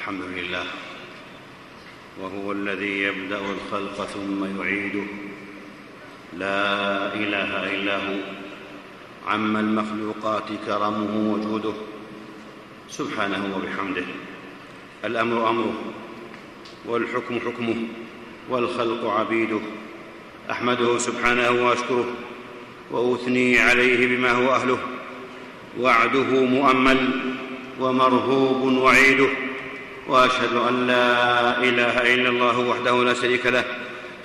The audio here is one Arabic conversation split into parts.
الحمد لله. وهو الذي يبدأ الخلق ثم يعيده. لا إله إلا هو. عم المخلوقات كرمه وجوده. سبحانه وبحمده. الأمر أمره. والحكم حكمه. والخلق عبيده. أحمده سبحانه وأشكره. وأثني عليه بما هو أهله. وعده مؤمل. ومرهوب وعيده. وأشهد أن لا إله إلا الله وحده لا شريك له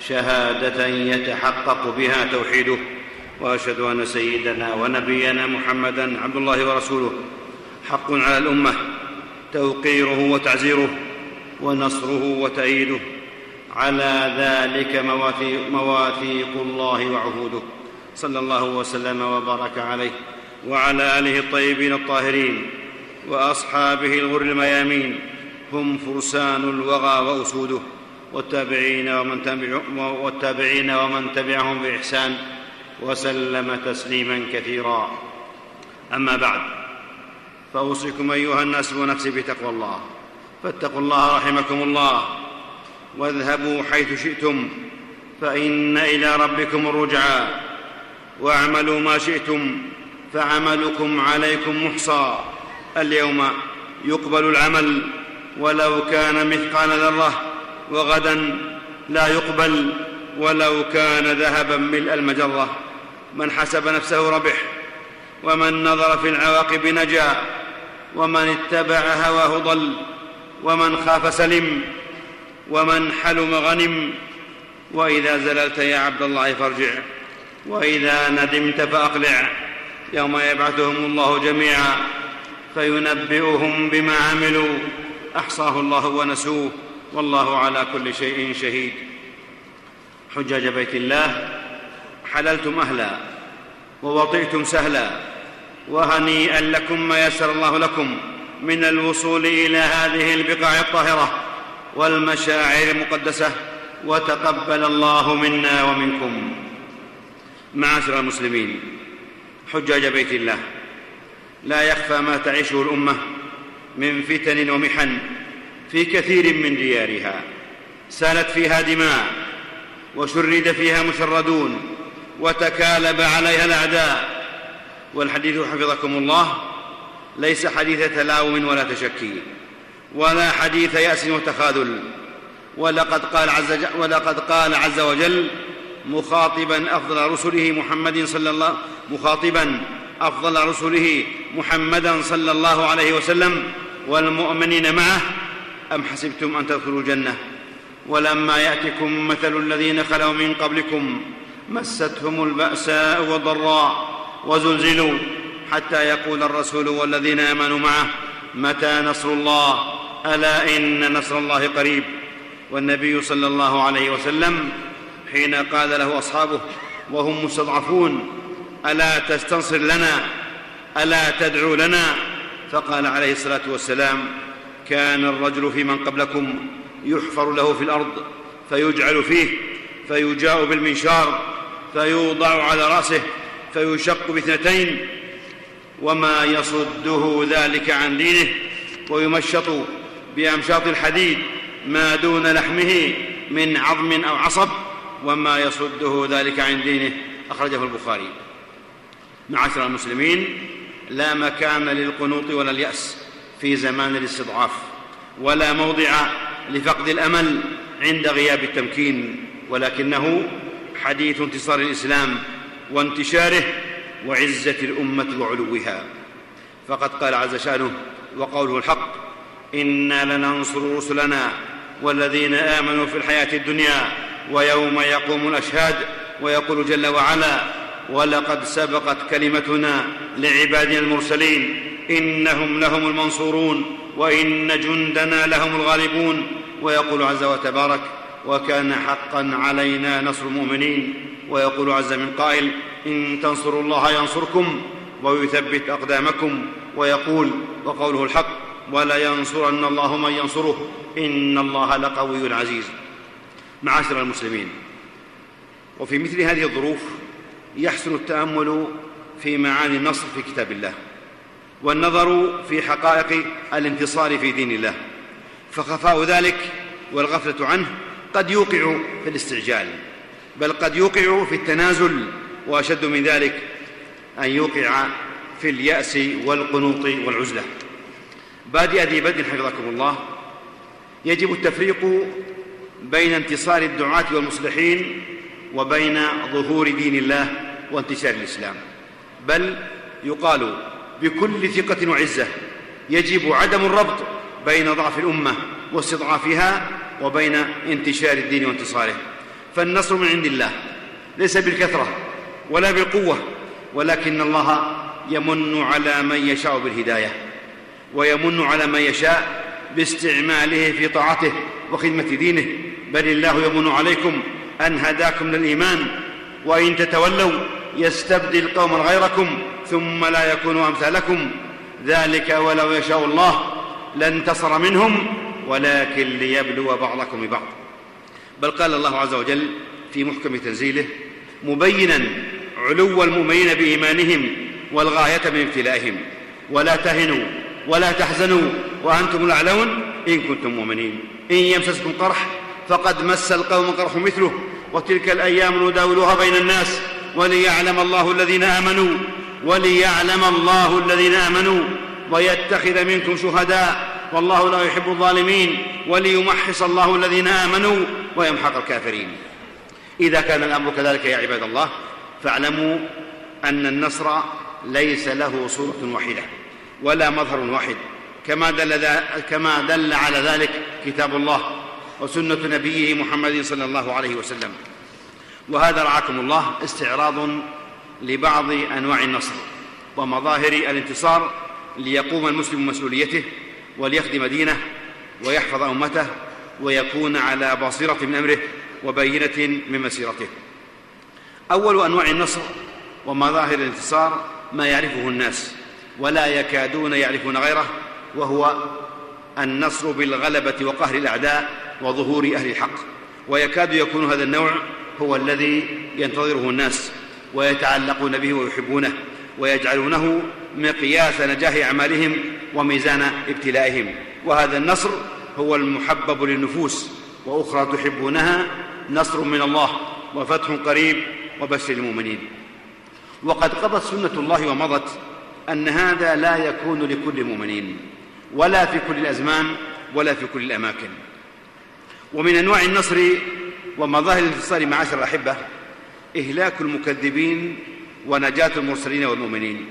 شهادة يتحقق بها توحيده. وأشهد أن سيدنا ونبينا محمدا عبد الله ورسوله. حق على الأمة توقيره وتعزيره ونصره وتأييده. على ذلك مواثيق الله وعهوده. صلى الله وسلم وبارك عليه. وعلى آله الطيبين الطاهرين وأصحابه الغر الميامين. هم فرسان الوغى وأسوده والتابعين ومن, تبع والتابعين ومن تبعهم بإحسان وسلم تسليما كثيرا. أما بعد فأوصيكم أيها الناس ونفسي بتقوى الله. فاتقوا الله رحمكم الله واذهبوا حيث شئتم فإن إلى ربكم الرجعى. واعملوا ما شئتم فعملكم عليكم محصى. اليوم يقبل العمل ولو كان مثقال ذرة وغدا لا يقبل ولو كان ذهبا ملء المجرة. من حسب نفسه ربح ومن نظر في العواقب نجا ومن اتبع هواه ضل ومن خاف سلم ومن حلم غنم. وإذا زللت يا عبد الله فارجع وإذا ندمت فأقلع. يوم يبعثهم الله جميعا فينبئهم بما عملوا. أحصاه الله ونسوه والله على كل شيء شهيد. حجاج بيت الله حللتم أهلا ووطئتم سهلا وهنيئا لكم ما يسر الله لكم من الوصول إلى هذه البقاع الطاهرة والمشاعر المقدسة وتقبل الله منا ومنكم. معاشر المسلمين حجاج بيت الله لا يخفى ما تعيشه الأمة من فتن ومحن في كثير من ديارها. سالت فيها دماء وشرد فيها مشردون وتكالب عليها الأعداء. والحديث حفظكم الله ليس حديث تلاوم ولا تشكي ولا حديث يأس وتخاذل. ولقد قال عز, ولقد قال عز وجل مخاطبا أفضل رسله محمد صلى الله مخاطبا أفضل رسله محمدا صلى الله عليه وسلم والمؤمنين معه أم حسبتم أن تدخلوا الجنة؟ ولما يأتكم مثل الذين خلوا من قبلكم مستهم البأساء والضراء وزلزلوا حتى يقول الرسول والذين آمنوا معه متى نصر الله؟ ألا إن نصر الله قريب؟ والنبي صلى الله عليه وسلم حين قال له أصحابه وهم مستضعفون ألا تستنصر لنا؟ ألا تدعو لنا؟ فقال عليه الصلاة والسلام كان الرجل في من قبلكم يحفر له في الأرض فيجعل فيه فيجاء بالمنشار فيوضع على رأسه فيشق باثنتين وما يصده ذلك عن دينه ويمشط بأمشاط الحديد ما دون لحمه من عظم أو عصب وما يصده ذلك عن دينه. أخرجه البخاري. معاشر المسلمين لا مكان للقنوط ولا اليأس في زمان الاستضعاف ولا موضع لفقد الأمل عند غياب التمكين ولكنه حديث انتصار الإسلام وانتشاره وعزة الأمة وعلوها. فقد قال عز شأنه وقوله الحق إنا لننصر رسلنا والذين آمنوا في الحياة الدنيا ويوم يقوم الأشهاد ويقول جل وعلا ولقد سبقت كلمتنا لعبادنا المرسلين إنهم لهم المنصورون وإن جندنا لهم الغالبون ويقول عز وتبارك وكان حقا علينا نصر المؤمنين ويقول عز من قائل إن تنصروا الله ينصركم ويثبت أقدامكم ويقول وقوله الحق ولينصرن الله من ينصره إن الله لقوي عزيز معاشر المسلمين وفي مثل هذه الظروف يحسن التأمل في معاني النصر في كتاب الله والنظر في حقائق الانتصار في دين الله فخفاء ذلك والغفلة عنه قد يوقع في الاستعجال بل قد يوقع في التنازل وأشد من ذلك أن يوقع في اليأس والقنوط والعزلة. بادئ ذي بدء حفظكم الله يجب التفريق بين انتصار الدعاة والمصلحين وبين ظهور دين الله وانتشار الإسلام. بل يقال بكل ثقة وعزة يجب عدم الربط بين ضعف الأمة واستضعافها وبين انتشار الدين وانتصاره. فالنصر من عند الله ليس بالكثرة ولا بالقوة ولكن الله يمن على من يشاء بالهداية ويمن على من يشاء باستعماله في طاعته وخدمة دينه. بل الله يمن عليكم أن هداكم للإيمان وإن تتولوا يستبدل قوما غيركم ثم لا يكونوا أمثالكم. ذلك ولو يشاء الله لانتصر منهم ولكن ليبلو بعضكم ببعض. بل قال الله عز وجل في محكم تنزيله مبينا علو المؤمنين بإيمانهم والغاية من ابتلائهم. ولا تهنوا ولا تحزنوا وأنتم الأعلون إن كنتم مؤمنين. إن يمسسكم قرح فقد مس القوم قرح مثله وتلك الأيام نداولها بين الناس وليعلم الله الذين آمنوا وليعلم الله الذين آمنوا ويتخذ منكم شهداء والله لا يحب الظالمين وليمحص الله الذين آمنوا ويمحق الكافرين. إذا كان الأمر كذلك يا عباد الله فاعلموا أن النصر ليس له صورة واحدة ولا مظهر واحد كما دل, كما دل على ذلك كتاب الله. وسنة نبيه محمد صلى الله عليه وسلم. وهذا رعاكم الله استعراض لبعض أنواع النصر ومظاهر الانتصار ليقوم المسلم مسؤوليته وليخدم دينه ويحفظ أمته ويكون على بصيرة من أمره وبينة من مسيرته. أول أنواع النصر ومظاهر الانتصار ما يعرفه الناس ولا يكادون يعرفون غيره وهو النصر بالغلبة وقهر الأعداء وظهور أهل الحق. ويكاد يكون هذا النوع هو الذي ينتظره الناس ويتعلقون به ويحبونه ويجعلونه مقياس نجاح أعمالهم وميزان ابتلائهم. وهذا النصر هو المحبب للنفوس وأخرى تحبونها نصر من الله وفتح قريب وبشر المؤمنين. وقد قضت سنة الله ومضت أن هذا لا يكون لكل مؤمنين ولا في كل الأزمان ولا في كل الأماكن. ومن أنواع النصر ومظاهر الانتصار معاشر الأحبة إهلاك المكذبين ونجاة المرسلين والمؤمنين.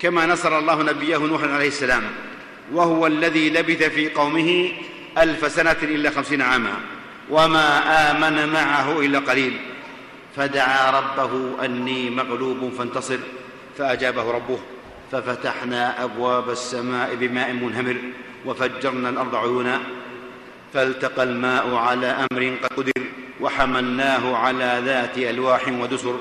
كما نصر الله نبيه نوح عليه السلام وهو الذي لبث في قومه ألف سنة إلا خمسين عاما وما آمن معه إلا قليل. فدعا ربه أني مغلوب فانتصر فأجابه ربه ففتحنا أبواب السماء بماء منهمر وفجرنا الأرض عيونا فالتقى الماء على أمر قد قدر وحملناه على ذات ألواح ودسر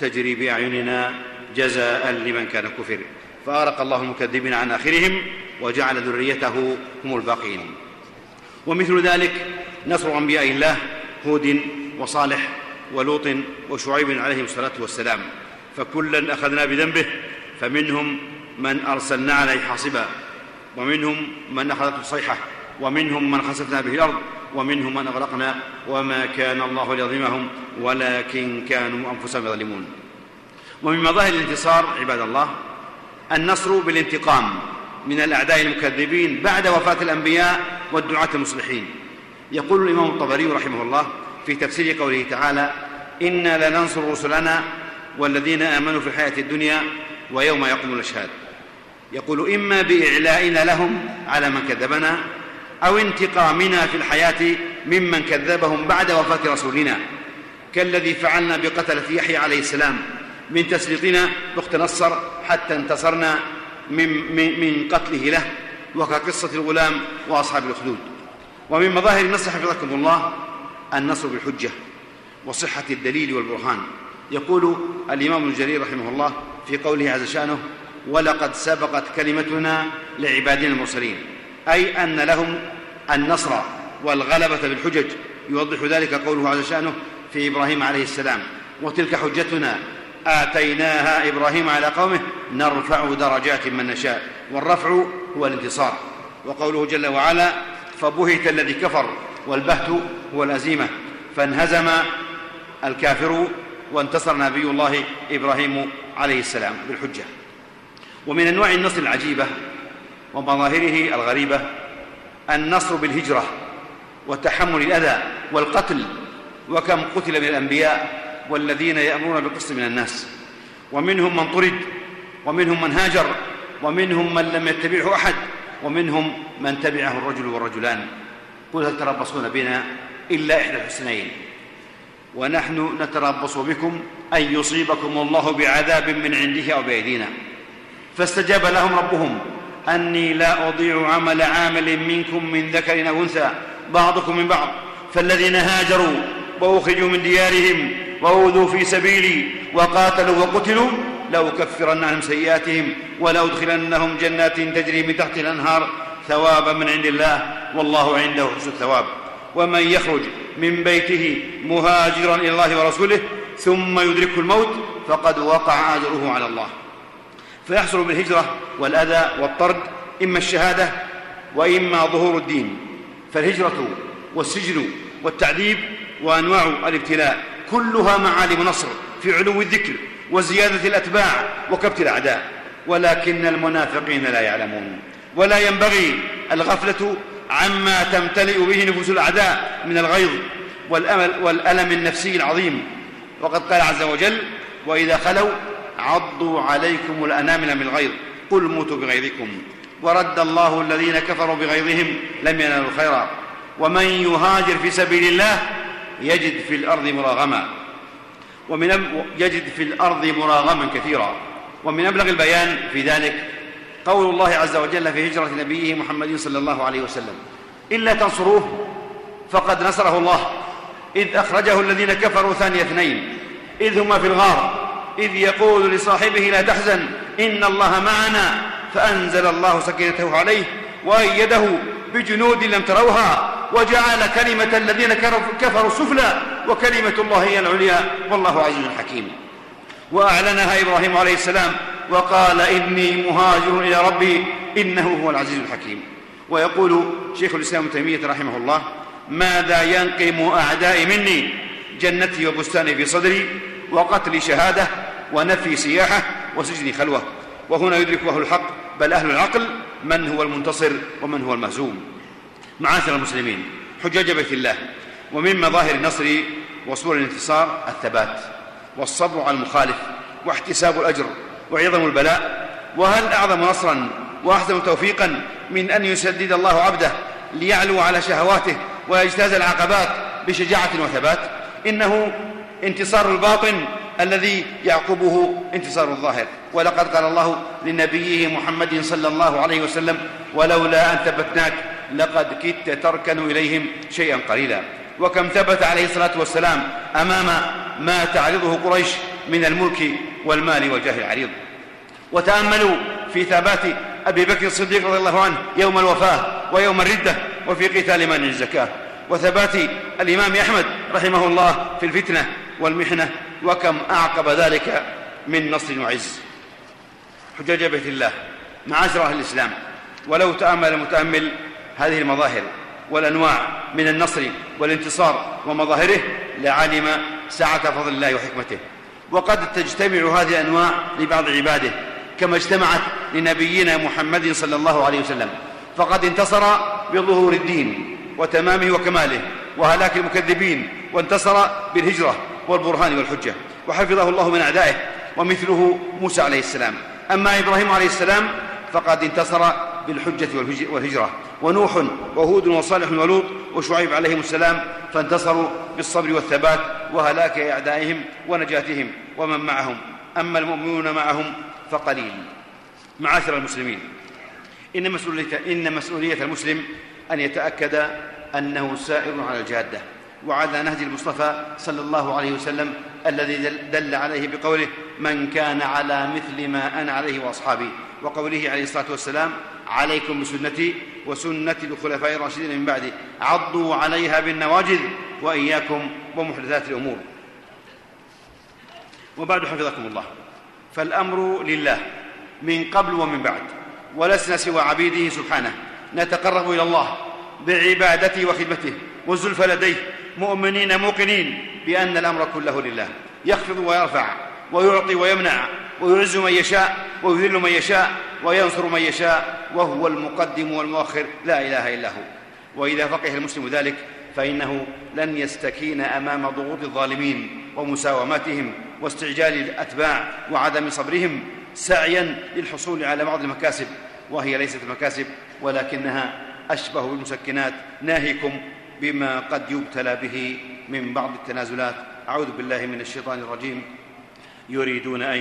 تجري بأعيننا جزاء لمن كان كفر. فأرق الله المكذبين عن آخرهم وجعل ذريته هم الباقين. ومثل ذلك نصر أنبياء الله هود وصالح ولوط وشعيب عليهم الصلاة والسلام. فكلا أخذنا بذنبه فمنهم من أرسلنا عليه حاصبا ومنهم من أخذته الصيحة ومنهم من خسفنا به الأرض ومنهم من أغرقنا وما كان الله ليظلمهم ولكن كانوا أنفسهم يظلمون. ومن مظاهر الانتصار عباد الله النصر بالانتقام من الأعداء المكذبين بعد وفاة الأنبياء والدعاة المصلحين. يقول الإمام الطبري رحمه الله في تفسير قوله تعالى إنا لننصر رسلنا والذين آمنوا في الحياة الدنيا ويوم يقوم الأشهاد. يقول إما بإعلائنا لهم على من كذبنا أو انتقامنا في الحياة ممن كذبهم بعد وفاة رسولنا. كالذي فعلنا بقتلة يحيى عليه السلام. من تسليطنا أخت نصر حتى انتصرنا من, من, من قتله له وكقصة الغلام وأصحاب الأخدود. ومن مظاهر النصر حفظكم الله النصر بالحجة وصحة الدليل والبرهان. يقول الإمام ابن جرير رحمه الله في قوله عز شأنه ولقد سبقت كلمتنا لعبادنا المرسلين أي أن لهم النصر والغلبة بالحجج. يوضح ذلك قوله عز شأنه في إبراهيم عليه السلام. وتلك حجتنا آتيناها إبراهيم على قومه نرفع درجات من نشاء. والرفع هو الانتصار. وقوله جل وعلا فبهت الذي كفر والبهت هو الهزيمة فانهزم الكافر وانتصر نبي الله إبراهيم عليه السلام بالحجة. ومن أنواع النصر العجيبة ومظاهره الغريبة النصر بالهجرة وتحمل الأذى والقتل وكم قتل من الأنبياء والذين يأمرون بالقسط من الناس ومنهم من طرد ومنهم من هاجر ومنهم من لم يتبعه أحد ومنهم من تبعه الرجل والرجلان قل هل تربصون بنا إلا إحدى الحسنين ونحن نتربص بكم أن يصيبكم الله بعذاب من عنده أو بأيدينا فاستجاب لهم ربهم أني لا أضيع عمل عامل منكم من ذكر أو أنثى بعضكم من بعض. فالذين هاجروا وأخرجوا من ديارهم وأوذوا في سبيلي وقاتلوا وقتلوا لأكفرن عنهم سيئاتهم ولأدخلنهم جنات تجري من تحت الأنهار ثوابا من عند الله والله عنده حسن الثواب. ومن يخرج من بيته مهاجرا إلى الله ورسوله ثم يدركه الموت فقد وقع أجره على الله. فيحصل بالهجرة والأذى والطرد إما الشهادة وإما ظهور الدين. فالهجرة والسجن والتعذيب وأنواع الابتلاء كلها معالم نصر في علو الذكر وزيادة الأتباع وكبت الأعداء. ولكن المنافقين لا يعلمون ولا ينبغي الغفلة عما تمتلئ به نفوس الأعداء من الغيظ والألم النفسي العظيم. وقد قال عز وجل وإذا خلوا عضوا عليكم الأنامل من الغيظ. قل موتوا بغيظكم. ورد الله الذين كفروا بغيظهم لم ينالوا خيرا. ومن يهاجر في سبيل الله يجد في الأرض مراغما. ومن يجد في الأرض مراغما كثيرا. ومن أبلغ البيان في ذلك قول الله عز وجل في هجرة نبيه محمد صلى الله عليه وسلم. إلا تنصروه فقد نصره الله. إذ أخرجه الذين كفروا ثاني اثنين. إذ هما في الغار. إذ يقول لصاحبه لا تحزن إن الله معنا فأنزل الله سكينته عليه وأيده بجنود لم تروها وجعل كلمة الذين كفروا السفلى وكلمة الله هي العليا والله عزيز حكيم. وأعلنها إبراهيم عليه السلام وقال إني مهاجر إلى ربي إنه هو العزيز الحكيم. ويقول شيخ الإسلام ابن تيمية رحمه الله ماذا ينقم أعدائي مني؟ جنتي وبستاني في صدري وقتلي شهادة ونفي سياحة وسجني خلوة. وهنا يدرك أهل الحق بل أهل العقل من هو المنتصر ومن هو المهزوم. معاشر المسلمين حجاج بيت الله ومن مظاهر النصر وصول الانتصار الثبات والصبر على المخالف واحتساب الأجر وعظم البلاء. وهل أعظم نصرا وأحسن توفيقا من أن يسدد الله عبده ليعلو على شهواته ويجتاز العقبات بشجاعة وثبات؟ إنه انتصار الباطن الذي يعقبه انتصار الظاهر. ولقد قال الله لنبيه محمد صلى الله عليه وسلم ولولا أن ثبتناك لقد كدت تركن إليهم شيئا قليلا. وكم ثبت عليه الصلاة والسلام أمام ما تعرضه قريش من الملك والمال والجاه العريض. وتأملوا في ثبات أبي بكر الصديق رضي الله عنه يوم الوفاة ويوم الردة وفي قتال مانع الزكاة. وثبات الإمام أحمد رحمه الله في الفتنة والمحنة وكم أعقب ذلك من نصر وعز. حجاج بيت الله معاشر أهل الإسلام ولو تأمل المتأمل هذه المظاهر والأنواع من النصر والانتصار ومظاهره لعلم سعة فضل الله وحكمته. وقد تجتمع هذه الأنواع لبعض عباده كما اجتمعت لنبينا محمد صلى الله عليه وسلم. فقد انتصر بظهور الدين وتمامه وكماله وهلاك المكذبين وانتصر بالهجرة والبرهان والحجة. وحفظه الله من أعدائه ومثله موسى عليه السلام. أما إبراهيم عليه السلام فقد انتصر بالحجة والهجرة. ونوح وهود وصالح ولوط وشعيب عليهم السلام فانتصروا بالصبر والثبات وهلاك أعدائهم ونجاتهم ومن معهم. أما المؤمنون معهم فقليل. معاشر المسلمين إن مسؤولية, المسلم أن يتأكد أنه سائر على الجادة. وعلى نهج المصطفى صلى الله عليه وسلم الذي دل عليه بقوله من كان على مثل ما أنا عليه وأصحابي وقوله عليه الصلاة والسلام عليكم بسنتي وسنة الخلفاء الراشدين من بعدي عضوا عليها بالنواجذ وإياكم ومحدثات الأمور وبعد حفظكم الله فالأمر لله من قبل ومن بعد ولسنا سوى عبيده سبحانه نتقرب إلى الله بعبادته وخدمته والزلفى لديه مؤمنين موقنين بأن الأمر كله لله. يخفض ويرفع ويعطي ويمنع ويعز من يشاء ويذل من يشاء وينصر من يشاء وهو المقدم والمؤخر. لا إله إلا هو. وإذا فقه المسلم ذلك فإنه لن يستكين أمام ضغوط الظالمين ومساومتهم واستعجال الأتباع وعدم صبرهم سعيا للحصول على بعض المكاسب. وهي ليست مكاسب ولكنها أشبه بالمسكنات. ناهيكم بما قد يبتلى به من بعض التنازلات. أعوذ بالله من الشيطان الرجيم. يريدون أن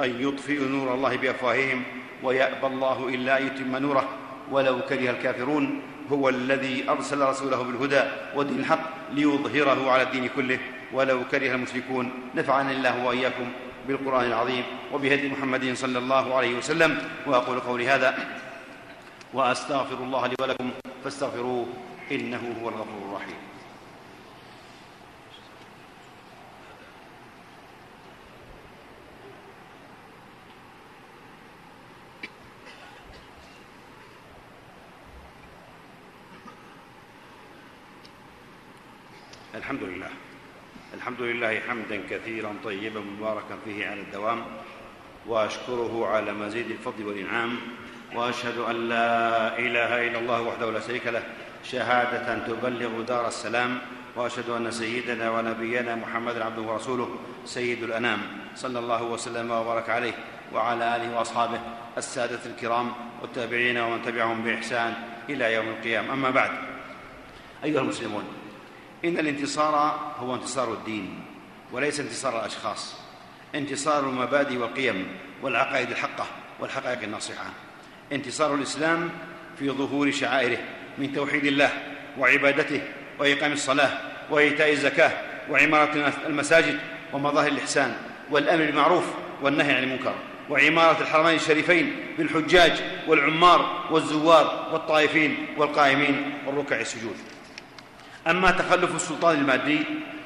يطفئوا, أن نور الله بأفواههم ويأبى الله إلا أن يتم نوره. ولو كره الكافرون هو الذي أرسل رسوله بالهدى ودين الحق ليظهره على الدين كله. ولو كره المشركون نفعني الله وإياكم بالقرآن العظيم وبهدي محمد صلى الله عليه وسلم. وأقول قولي هذا. وأستغفر الله لي ولكم فاستغفروه. إنه هو الغفور الرحيم. الحمد لله. الحمد لله حمدا كثيرا طيبا مباركا فيه على الدوام وأشكره على مزيد الفضل والإنعام وأشهد أن لا إله إلا الله وحده لا شريك له شهادة تبلغ دار السلام وأشهد أن سيدنا ونبينا محمدا عبده ورسوله سيد الأنام صلى الله وسلم وبارك عليه وعلى آله وأصحابه السادة الكرام والتابعين ومن تبعهم بإحسان إلى يوم القيامة. أما بعد أيها المسلمون إن الانتصار هو انتصار الدين وليس انتصار الأشخاص. انتصار المبادئ والقيم والعقائد الحقة والحقائق الناصعه انتصار الإسلام في ظهور شعائره من توحيد الله وعبادته وإقام الصلاة وإيتاء الزكاة وعمارة المساجد ومظاهر الإحسان والأمر بالمعروف والنهي عن المنكر وعمارة الحرمين الشريفين بالحجاج والعمار والزوار والطائفين والقائمين والركع السجود. أما تخلف السلطان المادي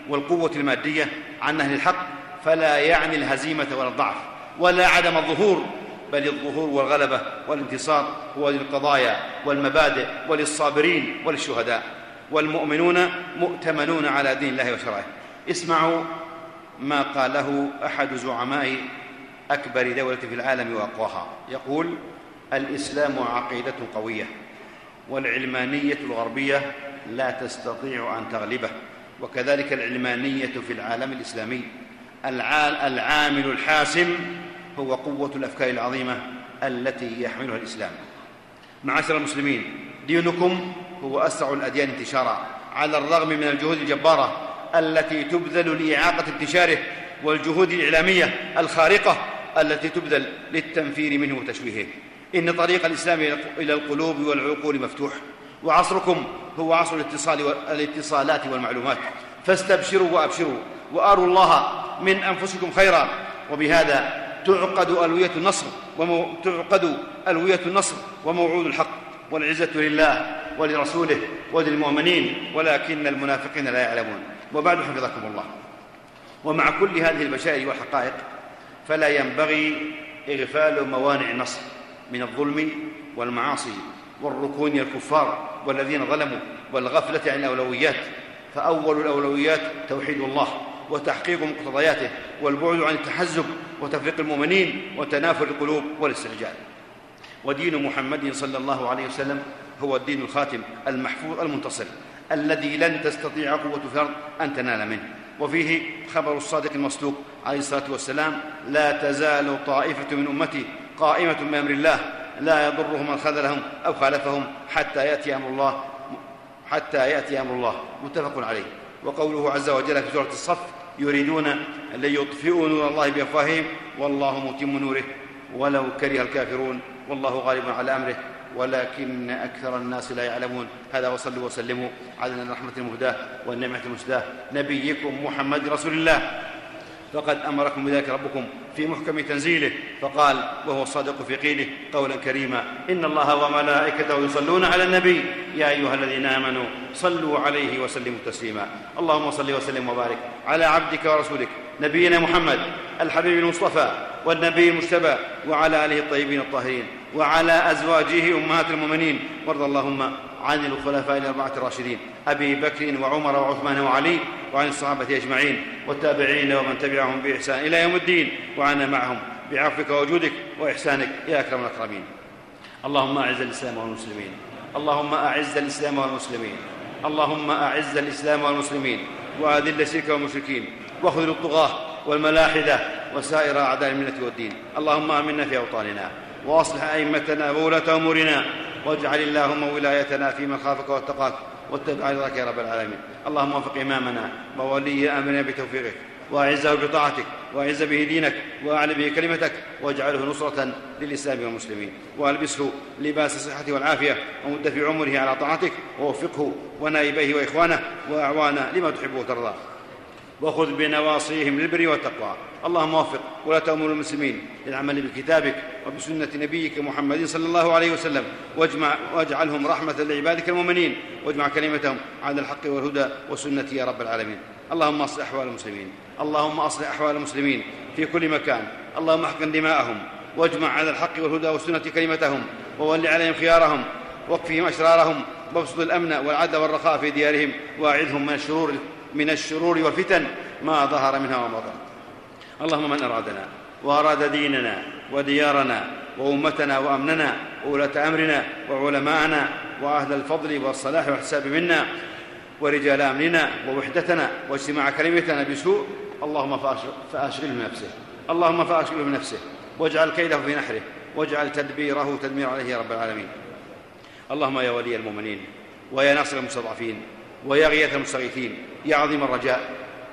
والقوة المادية عن أهل الحق فلا يعني الهزيمة ولا الضعف ولا عدم الظهور بل الظهور والغلبة والانتصار هو للقضايا والمبادئ وللصابرين وللشهداء. والمؤمنون مؤتمنون على دين الله وشرعه. اسمعوا ما قاله أحد زعماء أكبر دولة في العالم وأقواها. يقول الإسلام عقيدة قوية والعلمانية الغربية لا تستطيع أن تغلبه وكذلك العلمانية في العالم الإسلامي. العامل الحاسم هو قوة الأفكار العظيمة التي يحملها الإسلام. معاشر المسلمين دينكم هو أسرع الأديان انتشارا على الرغم من الجهود الجبارة التي تبذل لإعاقة انتشاره والجهود الإعلامية الخارقة التي تبذل للتنفير منه وتشويهه. إن طريق الإسلام إلى القلوب والعقول مفتوح وعصركم هو عصر الاتصال والاتصالات والمعلومات. فاستبشروا وأبشروا وأروا الله من أنفسكم خيرا. وبهذا تعقد ألوية النصر ومو... تعقد ألوية النصر وموعود الحق والعزة لله ولرسوله وللمؤمنين ولكن المنافقين لا يعلمون. وبعد حفظكم الله. ومع كل هذه البشائر والحقائق فلا ينبغي إغفال موانع النصر من الظلم والمعاصي والركون الكفار والذين ظلموا والغفلة عن الأولويات. فأول الأولويات توحيد الله. وتحقيق مقتضياته والبعد عن التحزب وتفريق المؤمنين وتنافر القلوب والاستعجال ودين محمد صلى الله عليه وسلم هو الدين الخاتم المحفوظ المنتصر الذي لن تستطيع في الأرض أن تنال منه. وفيه خبر الصادق المصدوق عليه الصلاة والسلام لا تزال طائفة من أمتي قائمة بامر الله لا يضرهم من خذلهم أو خالفهم حتى يأتي أمر الله حتى يأتي أمر الله. متفق عليه. وقوله عز وجل في سورة الصف يريدون أن ليطفئوا نور الله بأفواههم. والله متم نوره. ولو كره الكافرون والله غالب على أمره. ولكن أكثر الناس لا يعلمون. هذا وصلوا وسلموا. على الرحمه المهداه والنعمه المسداه نبيكم محمد رسول الله. فقد أمركم بذلك ربكم في محكم تنزيله فقال وهو الصادق في قيله قولا كريما إن الله وملائكته يصلون على النبي. يا أيها الذين آمنوا صلوا عليه وسلموا تسليما. اللهم صل وسلم وبارك على عبدك ورسولك نبينا محمد الحبيب المصطفى والنبي المجتبى وعلى آله الطيبين الطاهرين وعلى أزواجه أمهات المؤمنين. وارض اللهم عن الخلفاء الأربعة الراشدين أبي بكر وعمر وعثمان وعلي وعن الصحابة أجمعين والتابعين ومن تبعهم بإحسان إلى يوم الدين. وعنا معهم بعفوك وجودك وإحسانك يا أكرم الأكرمين. اللهم أعز الإسلام والمسلمين. اللهم أعز الإسلام والمسلمين. اللهم أعز الإسلام والمسلمين. وأذل الشرك والمشركين. واخذل الطغاة والملاحدة وسائر أعداء الملة والدين. اللهم آمنا في أوطاننا. وأصلح أئمتنا وولاة أمورنا. واجعل اللهم ولايتنا في من خافك واتقاك. واتبع رضاك يا رب العالمين. اللهم وفق إمامنا وولي أمرنا بتوفيقك وأعزه بطاعتك وأعز به دينك واعل به كلمتك واجعله نصرة للإسلام والمسلمين والبسه لباس الصحة والعافية ومد في عمره على طاعتك ووفقه ونائبيه وإخوانه وأعوانه لما تحب وترضى وخذ بنواصيهم للبر والتقوى. اللهم وفق ولاة أمور المسلمين للعمل بكتابك وبسنة نبيك محمد صلى الله عليه وسلم. واجمع واجعلهم رحمة لعبادك المؤمنين. واجمع كلمتهم على الحق والهدى والسنة يا رب العالمين. اللهم أصلح أحوال المسلمين. اللهم أصلح أحوال المسلمين في كل مكان. اللهم أحقن دماءهم. واجمع على الحق والهدى والسنة كلمتهم. وول عليهم خيارهم. واكفهم أشرارهم. وابسط الأمن والعدل والرخاء في ديارهم. واعذهم من الشرور من الشرور والفتن. ما ظهر منها وما بطن. اللهم من أرادنا وأراد ديننا وديارنا وأمتنا وأمننا وولاة أمرنا وعلماءنا وأهل الفضل والصلاح والحساب منا ورجال أمننا ووحدتنا واجتماع كلمتنا بسوء اللهم فاشغله بنفسه. اللهم فاشغله بنفسه. واجعل كيده في نحره. واجعل تدبيره تدمير عليه يا رب العالمين. اللهم يا ولي المؤمنين ويا ناصر المستضعفين ويا غياث المستغيثين يا عظيم الرجاء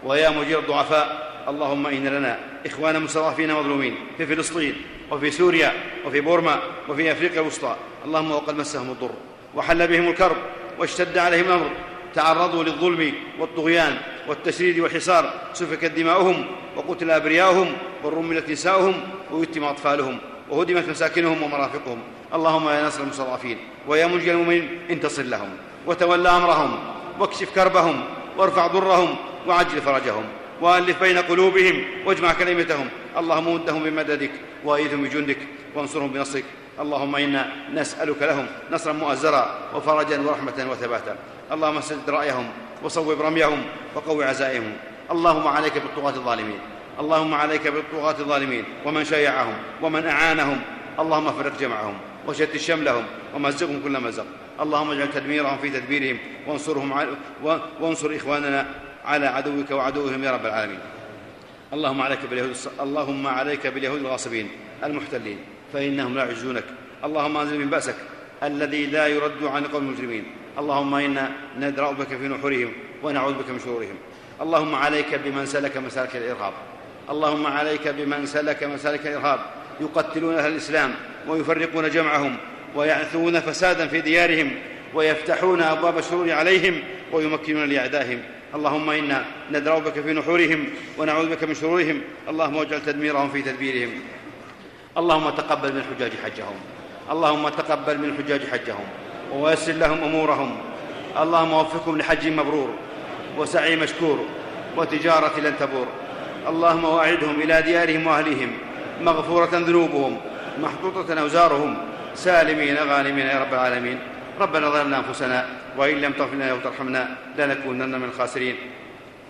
ويا مجير الضعفاء اللهم إن لنا إخوانا مستضعفين مظلومين في فلسطين وفي سوريا وفي بورما وفي أفريقيا الوسطى. اللهم وقد مسهم الضر وحل بهم الكرب واشتد عليهم الأمر. تعرضوا للظلم والطغيان والتشريد والحصار. سفكت دماؤهم وقتل أبرياؤهم ورملت نساؤهم ويتم أطفالهم وهدمت مساكنهم ومرافقهم. اللهم يا ناصر المستضعفين ويا منجي المؤمنين انتصر لهم وتول أمرهم واكشف كربهم وارفع ضرهم وعجل فرجهم. والف بين قلوبهم واجمع كلمتهم. اللهم مدهم بمددك وايدهم بجندك وانصرهم بنصرك. اللهم إنا نسألك لهم نصرا مؤزرا وفرجا ورحمة وثباتا. اللهم سدد رأيهم وصوب رميهم وقو عزائهم. اللهم عليك بالطغاة الظالمين. اللهم عليك بالطغاة الظالمين. ومن شيعهم ومن أعانهم. اللهم فرق جمعهم وشتت شملهم ومزقهم كل مزق. اللهم اجعل تدميرهم في تدبيرهم وانصرهم وانصر إخواننا على عدوك وعدوهم يا رب العالمين. اللهم عليك باليهود اللهم عليك باليهود الغاصبين المحتلين فإنهم لا يعجزونك. اللهم أنزل من بأسك الذي لا يرد عن قوم المجرمين. اللهم إنا ندرأ بك في نحورهم ونعوذ بك من شرورهم. اللهم عليك بمن سلك مسالك الإرهاب. اللهم عليك بمن سلك مسالك الإرهاب. يقتلون أهل الإسلام ويفرقون جمعهم ويعثون فسادا في ديارهم ويفتحون أبواب الشرور عليهم ويمكنون لأعدائهم. اللهم إنا ندرا بك في نحورهم ونعوذ بك من شرورهم. اللهم اجعل تدميرهم في تدبيرهم. اللهم تقبل من حجاج حجهم. اللهم تقبل من حجاج حجهم. ويسر لهم أمورهم. اللهم وفقهم لحج مبرور وسعي مشكور وتجارة لن تبور. اللهم وأعدهم إلى ديارهم وأهليهم. مغفورة ذنوبهم. محطوطة أوزارهم. سالمين غانمين يا رب العالمين. ربنا ظلمنا أنفسنا وإن لم تغفر لنا وترحمنا لنكونن من الخاسرين.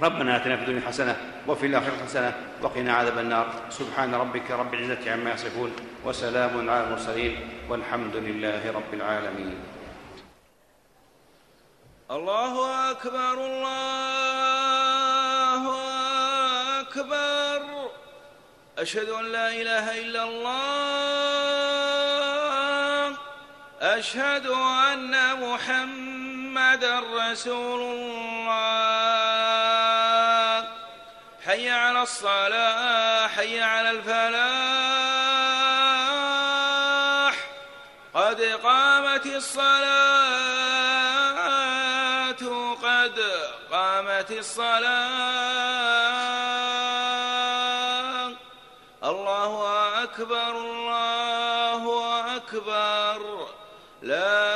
ربنا آتنا في الدنيا حسنة وفي الآخرة حسنة وقنا عذاب النار. سبحان ربك رب العزة عما يصفون وسلام على المرسلين والحمد لله رب العالمين. الله أكبر الله أكبر. أشهد أن لا إله إلا الله. أشهد أن محمدا رسول الله. حي على الصلاة حي على الفلاح. قد قامت الصلاة قامت الصلاة. الله أكبر الله أكبر. لا